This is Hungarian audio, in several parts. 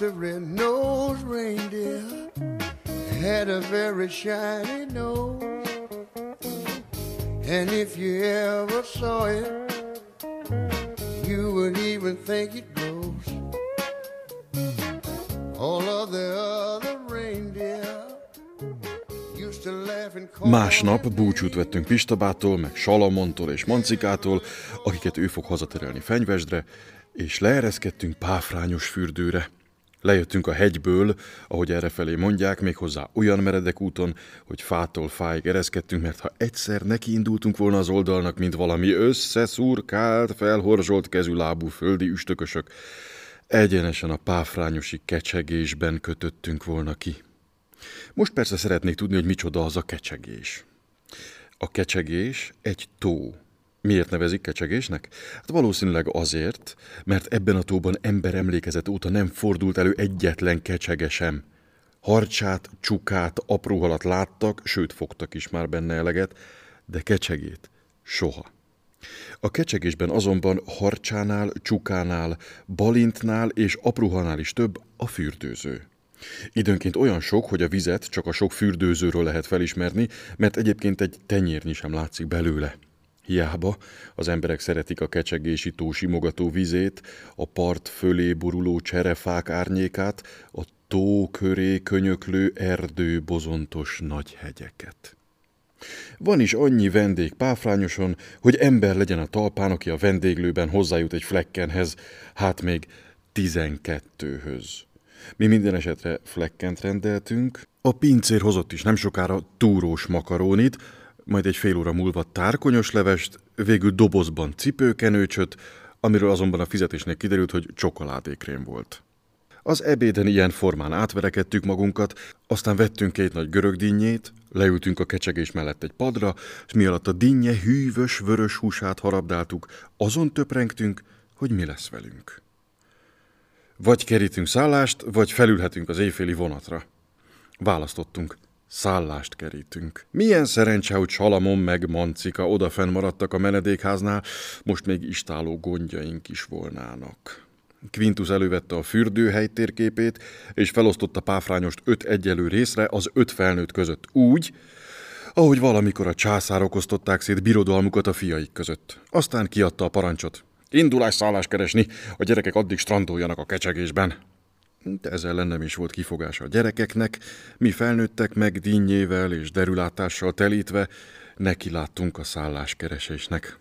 a red-nosed reindeer had a very shiny nose. And if you ever saw it, you would even think it glows. All of the other reindeer used to laugh and call Másnap búcsút vettünk Pistabától, meg Salamontól és Mancikától, akiket ő fog hazaterelni Fenyvesdre, és leereszkedtünk Páfrányos fürdőre. Lejöttünk a hegyből, ahogy errefelé mondják, méghozzá olyan meredek úton, hogy fától fáig ereszkedtünk, mert ha egyszer nekiindultunk volna az oldalnak, mint valami összeszurkált, felhorzsolt kezű lábú földi üstökösök, egyenesen a páfrányosi kecsegésben kötöttünk volna ki. Most persze szeretnék tudni, hogy micsoda az a kecsegés. A kecsegés egy tó. Miért nevezik kecsegésnek? Hát valószínűleg azért, mert ebben a tóban ember emlékezet óta nem fordult elő egyetlen kecsege sem. Harcsát, csukát, apró halat láttak, sőt fogtak is már benne eleget, de kecsegét soha. A kecsegésben azonban harcsánál, csukánál, balintnál és apruhanál is több a fürdőző. Időnként olyan sok, hogy a vizet csak a sok fürdőzőről lehet felismerni, mert egyébként egy tenyérnyi sem látszik belőle. Hiába az emberek szeretik a kecsegési tó simogató vizét, a part fölé buruló cserefák árnyékát, a tó köré könyöklő erdő bozontos nagy hegyeket. Van is annyi vendég páfrányoson, hogy ember legyen a talpán, aki a vendéglőben hozzájut egy flekkenhez, hát még tizenkettőhöz. Mi minden esetre flekkent rendeltünk, a pincér hozott is nem sokára túrós makarónit, majd egy fél óra múlva tárkonyos levest, végül dobozban cipőkenőcsöt, amiről azonban a fizetésnek kiderült, hogy csokoládékrém volt. Az ebéden ilyen formán átverekedtük magunkat, aztán vettünk két nagy görög dinnyét, leültünk a kecsegés mellett egy padra, és mi alatt a dinnye hűvös, vörös húsát harabdáltuk, azon töprengtünk, hogy mi lesz velünk. Vagy kerítünk szállást, vagy felülhetünk az éjféli vonatra. Választottunk. Szállást kerítünk. Milyen szerencse, hogy Salamon meg Mancika odafenn maradtak a menedékháznál, most még istáló gondjaink is volnának. Quintus elővette a fürdőhely térképét, és felosztotta páfrányost öt egyelő részre az öt felnőtt között úgy, ahogy valamikor a császárok osztották szét birodalmukat a fiaik között. Aztán kiadta a parancsot. Indulás szállás keresni, a gyerekek addig strandoljanak a kecsegésben. De ez ellen nem is volt kifogása a gyerekeknek, mi felnőttek meg dinnyével és derülátással telítve, neki láttunk a szálláskeresésnek.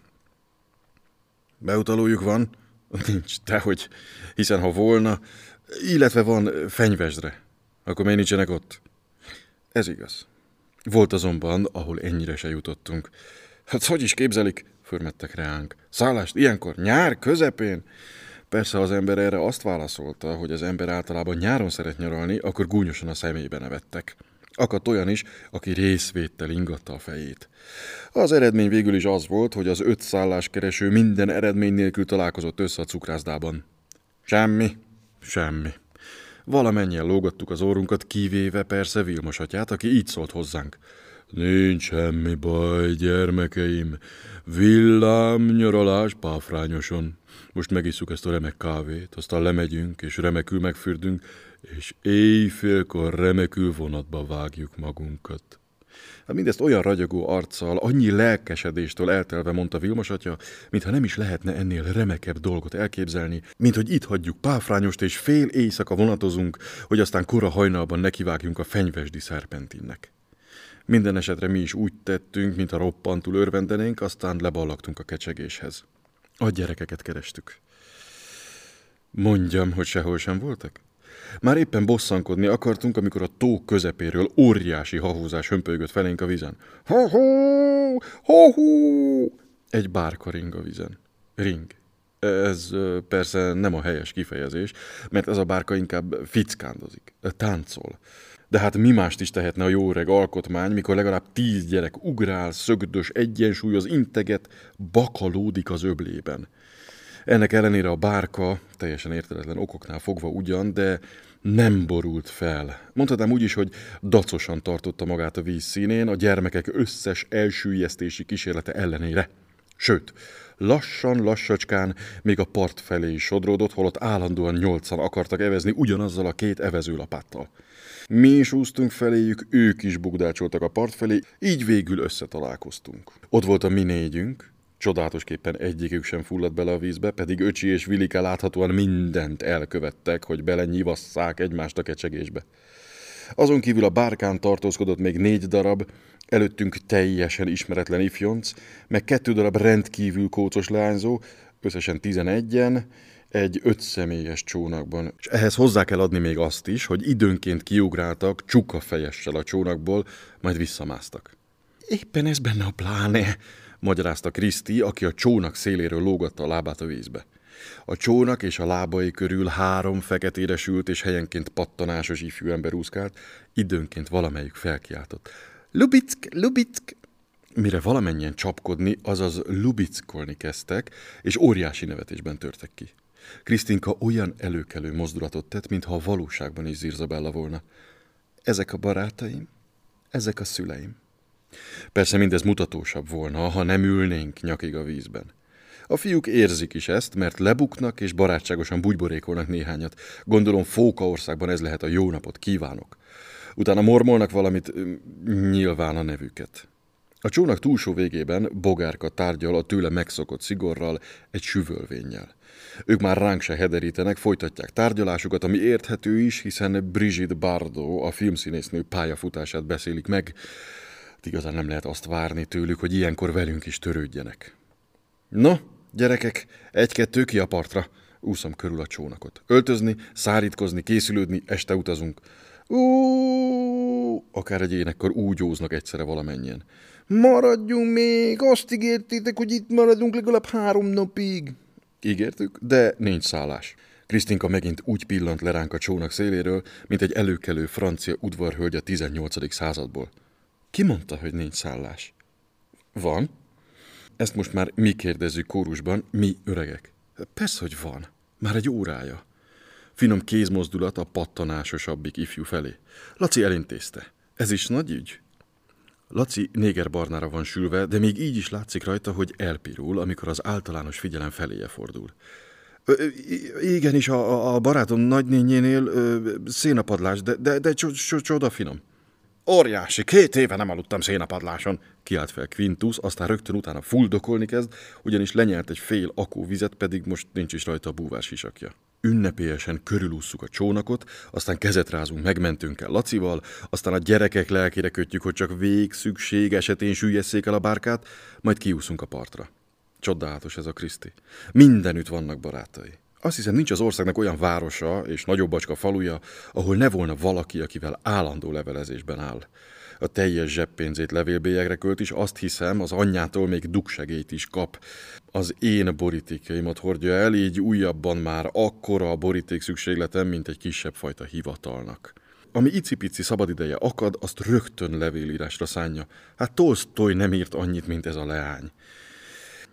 Beutalójuk van? Nincs, dehogy, hiszen ha volna, illetve van fenyvesdre, akkor miért nincsenek ott? Ez igaz. Volt azonban, ahol ennyire se jutottunk. Hát hogy is képzelik? Förmettek reánk. Szállást ilyenkor, nyár közepén? Persze, ha az ember erre azt válaszolta, hogy az ember általában nyáron szeret nyaralni, akkor gúnyosan a szemébe nevettek. Akadt olyan is, aki részvéttel ingatta a fejét. Az eredmény végül is az volt, hogy az öt szálláskereső minden eredmény nélkül találkozott össze a cukrászdában. Semmi, semmi. Valamennyien lógattuk az órunkat, kivéve persze Vilmos atyát, aki így szólt hozzánk. Nincs semmi baj, gyermekeim. Villám nyaralás páfrányoson. Most megisszuk ezt a remek kávét, aztán lemegyünk, és remekül megfürdünk, és éjfélkor remekül vonatba vágjuk magunkat. Hát mindezt olyan ragyogó arccal, annyi lelkesedéstől eltelve mondta Vilmos atya, mintha nem is lehetne ennél remekebb dolgot elképzelni, mint hogy itt hagyjuk páfrányost és fél éjszaka vonatozunk, hogy aztán kora hajnalban nekivágjunk a fenyvesdi szerpentinnek. Minden esetre mi is úgy tettünk, mintha roppantul örvendenénk, aztán leballagtunk a kecsegéshez. A gyerekeket kerestük. Mondjam, hogy sehol sem voltak? Már éppen bosszankodni akartunk, amikor a tó közepéről óriási hahúzás hömpölygött felénk a vízen. Ha-hú! Ha-hú! Egy bárka ring a vízen. Ring. Ez persze nem a helyes kifejezés, mert ez a bárka inkább fickándozik, táncol. De hát mi mást is tehetne a jó öreg alkotmány, mikor legalább tíz gyerek ugrál, szögdös, egyensúlyoz, integet, bakalódik az öblében. Ennek ellenére a bárka, teljesen érteletlen okoknál fogva ugyan, de nem borult fel. Mondhatnám úgy is, hogy dacosan tartotta magát a víz színén, a gyermekek összes elsüllyesztési kísérlete ellenére. Sőt, lassan, lassacskán még a part felé is sodródott, holott állandóan nyolcan akartak evezni ugyanazzal a két evezőlapáttal. Mi is úsztunk feléjük, ők is bugdácsoltak a part felé, így végül összetalálkoztunk. Ott volt a mi négyünk, Csodálatosképpen egyikük sem fulladt bele a vízbe, pedig Öcsi és Vilike láthatóan mindent elkövettek, hogy belenyivasszák egymást a kecsegésbe. Azon kívül a bárkán tartózkodott még négy darab, előttünk teljesen ismeretlen ifjonc, meg kettő darab rendkívül kócos leányzó, összesen tizenegyen, egy ötszemélyes csónakban. És ehhez hozzá kell adni még azt is, hogy időnként kiugráltak csuka fejessel a csónakból, majd visszamásztak. Éppen ez benne a pláne, magyarázta Kriszti, aki a csónak széléről lógatta a lábát a vízbe. A csónak és a lábai körül három feketére sült és helyenként pattanásos ifjú ember úszkált, időnként valamelyik felkiáltott. Lubick, Lubick! Mire valamennyien csapkodni, azaz lubickolni kezdtek, és óriási nevetésben törtek ki. Krisztinka olyan előkelő mozdulatot tett, mintha a valóságban is Zirzabella volna. Ezek a barátaim, ezek a szüleim. Persze mindez mutatósabb volna, ha nem ülnénk nyakig a vízben. A fiúk érzik is ezt, mert lebuknak és barátságosan bugyborékolnak néhányat. Gondolom Fókaországban ez lehet a jó napot kívánok. Utána mormolnak valamit, nyilván a nevüket. A csónak túlsó végében bogárka tárgyal a tőle megszokott szigorral, egy süvölvénnyel. Ők már ránk se hederítenek, folytatják tárgyalásukat, ami érthető is, hiszen Brigitte Bardot, a filmszínésznő pályafutását beszélik meg. Hát igazán nem lehet azt várni tőlük, hogy ilyenkor velünk is törődjenek. No, gyerekek, egy-kettő ki a partra. Úszom körül a csónakot. Öltözni, szárítkozni, készülődni, este utazunk. Ó, akár egy énekkor úgy óznak egyszerre valamennyien. Maradjunk még, azt ígértétek, hogy itt maradunk legalább három napig. Ígértük, de nincs szállás. Krisztinka megint úgy pillant le ránk a csónak széléről, mint egy előkelő francia udvarhölgy a 18. századból. Ki mondta, hogy nincs szállás? Van. Ezt most már mi kérdezzük kórusban, mi öregek. Persze, hogy van. Már egy órája. Finom kézmozdulat a pattanásosabbik ifjú felé. Laci elintézte. Ez is nagy ügy? Laci négerbarnára van sülve, de még így is látszik rajta, hogy elpirul, amikor az általános figyelem feléje fordul. Ö, igen, is a, a barátom nagynényénél szénapadlás, de, de, de csoda finom. Óriási, két éve nem aludtam szénapadláson, kiált fel Quintus, aztán rögtön utána fuldokolni kezd, ugyanis lenyelt egy fél akó vizet, pedig most nincs is rajta a búvás isakja. Ünnepélyesen körülússzuk a csónakot, aztán kezet rázunk, megmentünk el Lacival, aztán a gyerekek lelkére kötjük, hogy csak vég szükség esetén süllyeszék el a bárkát, majd kiúszunk a partra. Csodálatos ez a Kriszti. Mindenütt vannak barátai. Azt hiszem, nincs az országnak olyan városa és nagyobbacska faluja, ahol ne volna valaki, akivel állandó levelezésben áll. A teljes zseppénzét levélbélyegre költ, és azt hiszem, az anyjától még dugsegélyt is kap. Az én borítékaimat hordja el, így újabban már akkora a boríték szükségletem, mint egy kisebb fajta hivatalnak. Ami icipici szabadideje akad, azt rögtön levélírásra szánja. Hát Tolstoy nem írt annyit, mint ez a leány.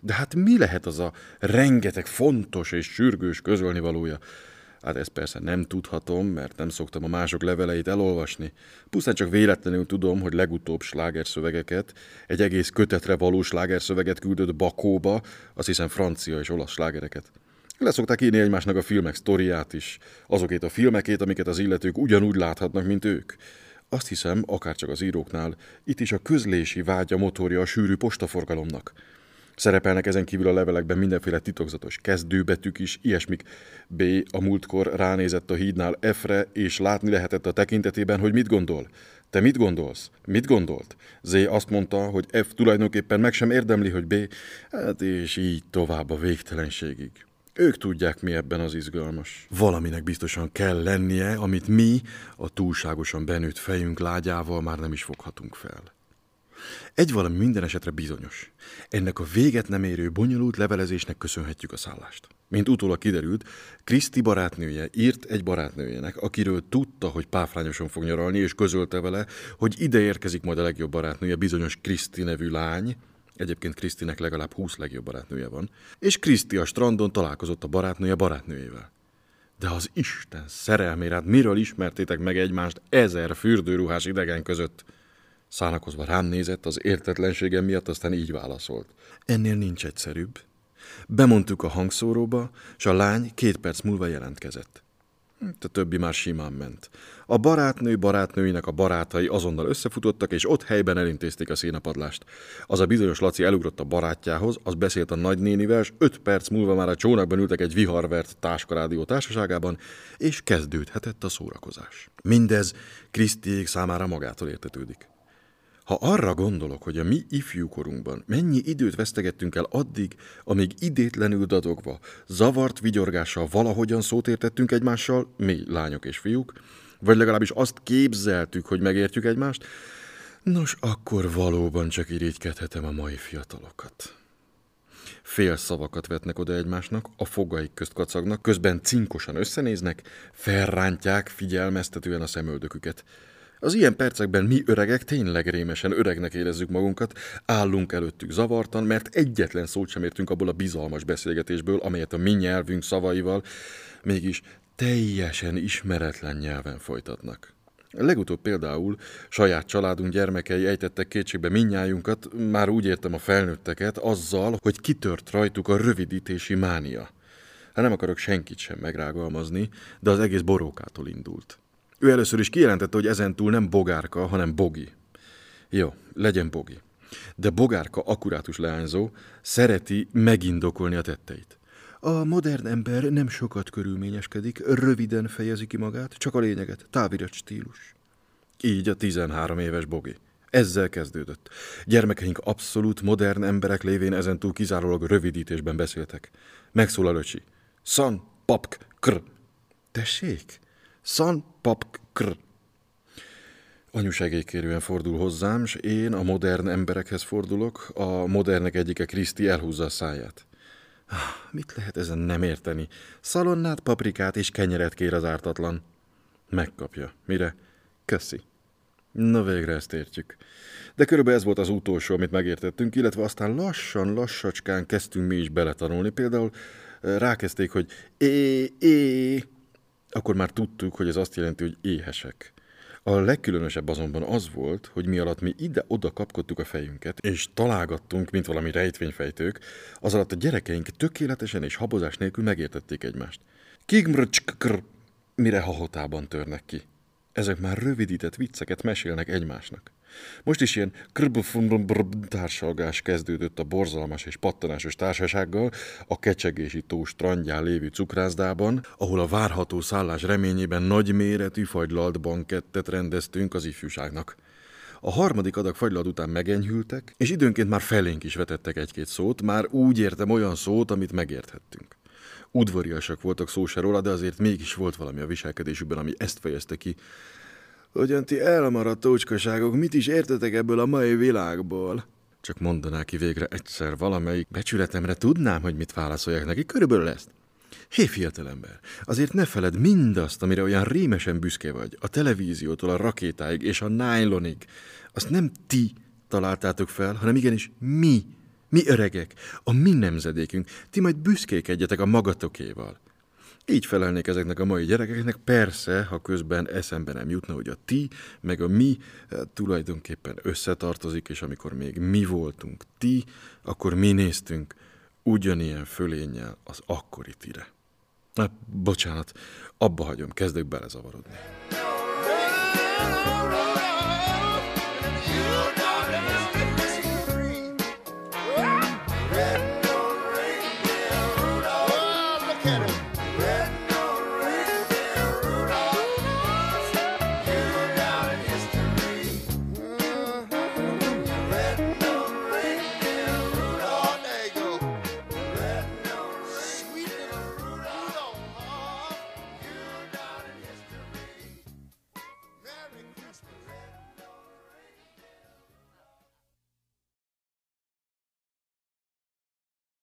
De hát mi lehet az a rengeteg fontos és sürgős közölnivalója? Hát ezt persze nem tudhatom, mert nem szoktam a mások leveleit elolvasni. Pusztán csak véletlenül tudom, hogy legutóbb slágerszövegeket, egy egész kötetre való slágerszöveget küldött Bakóba, azt hiszem francia és olasz slágereket. Leszokták írni egymásnak a filmek sztoriát is, azokét a filmekét, amiket az illetők ugyanúgy láthatnak, mint ők. Azt hiszem, akárcsak az íróknál, itt is a közlési vágya motorja a sűrű postaforgalomnak. Szerepelnek ezen kívül a levelekben mindenféle titokzatos kezdőbetűk is, ilyesmik. B. a múltkor ránézett a hídnál F-re, és látni lehetett a tekintetében, hogy mit gondol. Te mit gondolsz? Mit gondolt? Z azt mondta, hogy F tulajdonképpen meg sem érdemli, hogy B, hát és így tovább a végtelenségig. Ők tudják, mi ebben az izgalmas. Valaminek biztosan kell lennie, amit mi, a túlságosan benőtt fejünk lágyával már nem is foghatunk fel. Egy valami minden esetre bizonyos. Ennek a véget nem érő bonyolult levelezésnek köszönhetjük a szállást. Mint utólag kiderült, Kriszti barátnője írt egy barátnőjének, akiről tudta, hogy páfrányosan fog nyaralni, és közölte vele, hogy ide érkezik majd a legjobb barátnője, bizonyos Kriszti nevű lány, Egyébként Krisztinek legalább 20 legjobb barátnője van. És Kriszti a strandon találkozott a barátnője barátnőjével. De az Isten szerelmére, hát miről ismertétek meg egymást ezer fürdőruhás idegen között? Szánakozva rám nézett az értetlenségem miatt, aztán így válaszolt. Ennél nincs egyszerűbb. Bemondtuk a hangszóróba, és a lány két perc múlva jelentkezett. A többi már simán ment. A barátnő barátnőinek a barátai azonnal összefutottak, és ott helyben elintézték a szénapadlást. Az a bizonyos Laci elugrott a barátjához, az beszélt a nagynénivel, és öt perc múlva már a csónakban ültek egy viharvert táskarádió társaságában, és kezdődhetett a szórakozás. Mindez Krisztiék számára magától értetődik. Ha arra gondolok, hogy a mi ifjúkorunkban mennyi időt vesztegettünk el addig, amíg idétlenül dadogva, zavart vigyorgással valahogyan szót értettünk egymással, mi lányok és fiúk, vagy legalábbis azt képzeltük, hogy megértjük egymást, nos, akkor valóban csak irigykedhetem a mai fiatalokat. Fél szavakat vetnek oda egymásnak, a fogaik közt kacagnak, közben cinkosan összenéznek, felrántják figyelmeztetően a szemöldöküket. Az ilyen percekben mi öregek tényleg rémesen öregnek érezzük magunkat, állunk előttük zavartan, mert egyetlen szót sem értünk abból a bizalmas beszélgetésből, amelyet a mi nyelvünk szavaival mégis teljesen ismeretlen nyelven folytatnak. Legutóbb például saját családunk gyermekei ejtettek kétségbe minnyájunkat, már úgy értem a felnőtteket, azzal, hogy kitört rajtuk a rövidítési mánia. Hát nem akarok senkit sem megrágalmazni, de az egész borókától indult. Ő először is kijelentette, hogy ezentúl nem bogárka, hanem bogi. Jó, legyen bogi. De bogárka akkurátus leányzó szereti megindokolni a tetteit. A modern ember nem sokat körülményeskedik, röviden fejezi ki magát, csak a lényeget, távirat stílus. Így a 13 éves bogi. Ezzel kezdődött. Gyermekeink abszolút modern emberek lévén ezentúl kizárólag rövidítésben beszéltek. Megszólal öcsi. San, papk, kr. Tessék? San pap kr. Anyu segélykérően fordul hozzám, és én a modern emberekhez fordulok, a modernek egyike Kriszti elhúzza a száját. Ah, mit lehet ezen nem érteni? Szalonnát, paprikát és kenyeret kér az ártatlan. Megkapja. Mire? Köszi. Na végre ezt értjük. De körülbelül ez volt az utolsó, amit megértettünk, illetve aztán lassan, lassacskán kezdtünk mi is beletanulni. Például eh, rákezdték, hogy é, é, akkor már tudtuk, hogy ez azt jelenti, hogy éhesek. A legkülönösebb azonban az volt, hogy mi alatt mi ide-oda kapkodtuk a fejünket, és találgattunk, mint valami rejtvényfejtők, az alatt a gyerekeink tökéletesen és habozás nélkül megértették egymást. Kigmrcskr, mire hahotában törnek ki. Ezek már rövidített vicceket mesélnek egymásnak. Most is ilyen társalgás kezdődött a borzalmas és pattanásos társasággal a kecsegési tó strandján lévő cukrászdában, ahol a várható szállás reményében nagyméretű fagylalt bankettet rendeztünk az ifjúságnak. A harmadik adag fagylalt után megenyhültek, és időnként már felénk is vetettek egy-két szót, már úgy értem olyan szót, amit megérthettünk. Udvariasak voltak szó se róla, de azért mégis volt valami a viselkedésükben, ami ezt fejezte ki, Hogyan ti elmaradt tócskaságok, mit is értetek ebből a mai világból? Csak mondaná ki végre egyszer valamelyik becsületemre, tudnám, hogy mit válaszoljak neki. Körülbelül ezt. Hé, fiatalember, azért ne feled mindazt, amire olyan rémesen büszke vagy, a televíziótól a rakétáig és a nájlonig. Azt nem ti találtátok fel, hanem igenis mi, mi öregek, a mi nemzedékünk. Ti majd büszkékedjetek a magatokéval. Így felelnék ezeknek a mai gyerekeknek, persze, ha közben eszembe nem jutna, hogy a ti, meg a mi eh, tulajdonképpen összetartozik, és amikor még mi voltunk ti, akkor mi néztünk ugyanilyen fölénnyel az akkori tire. Na, bocsánat, abba hagyom, kezdek belezavarodni. You know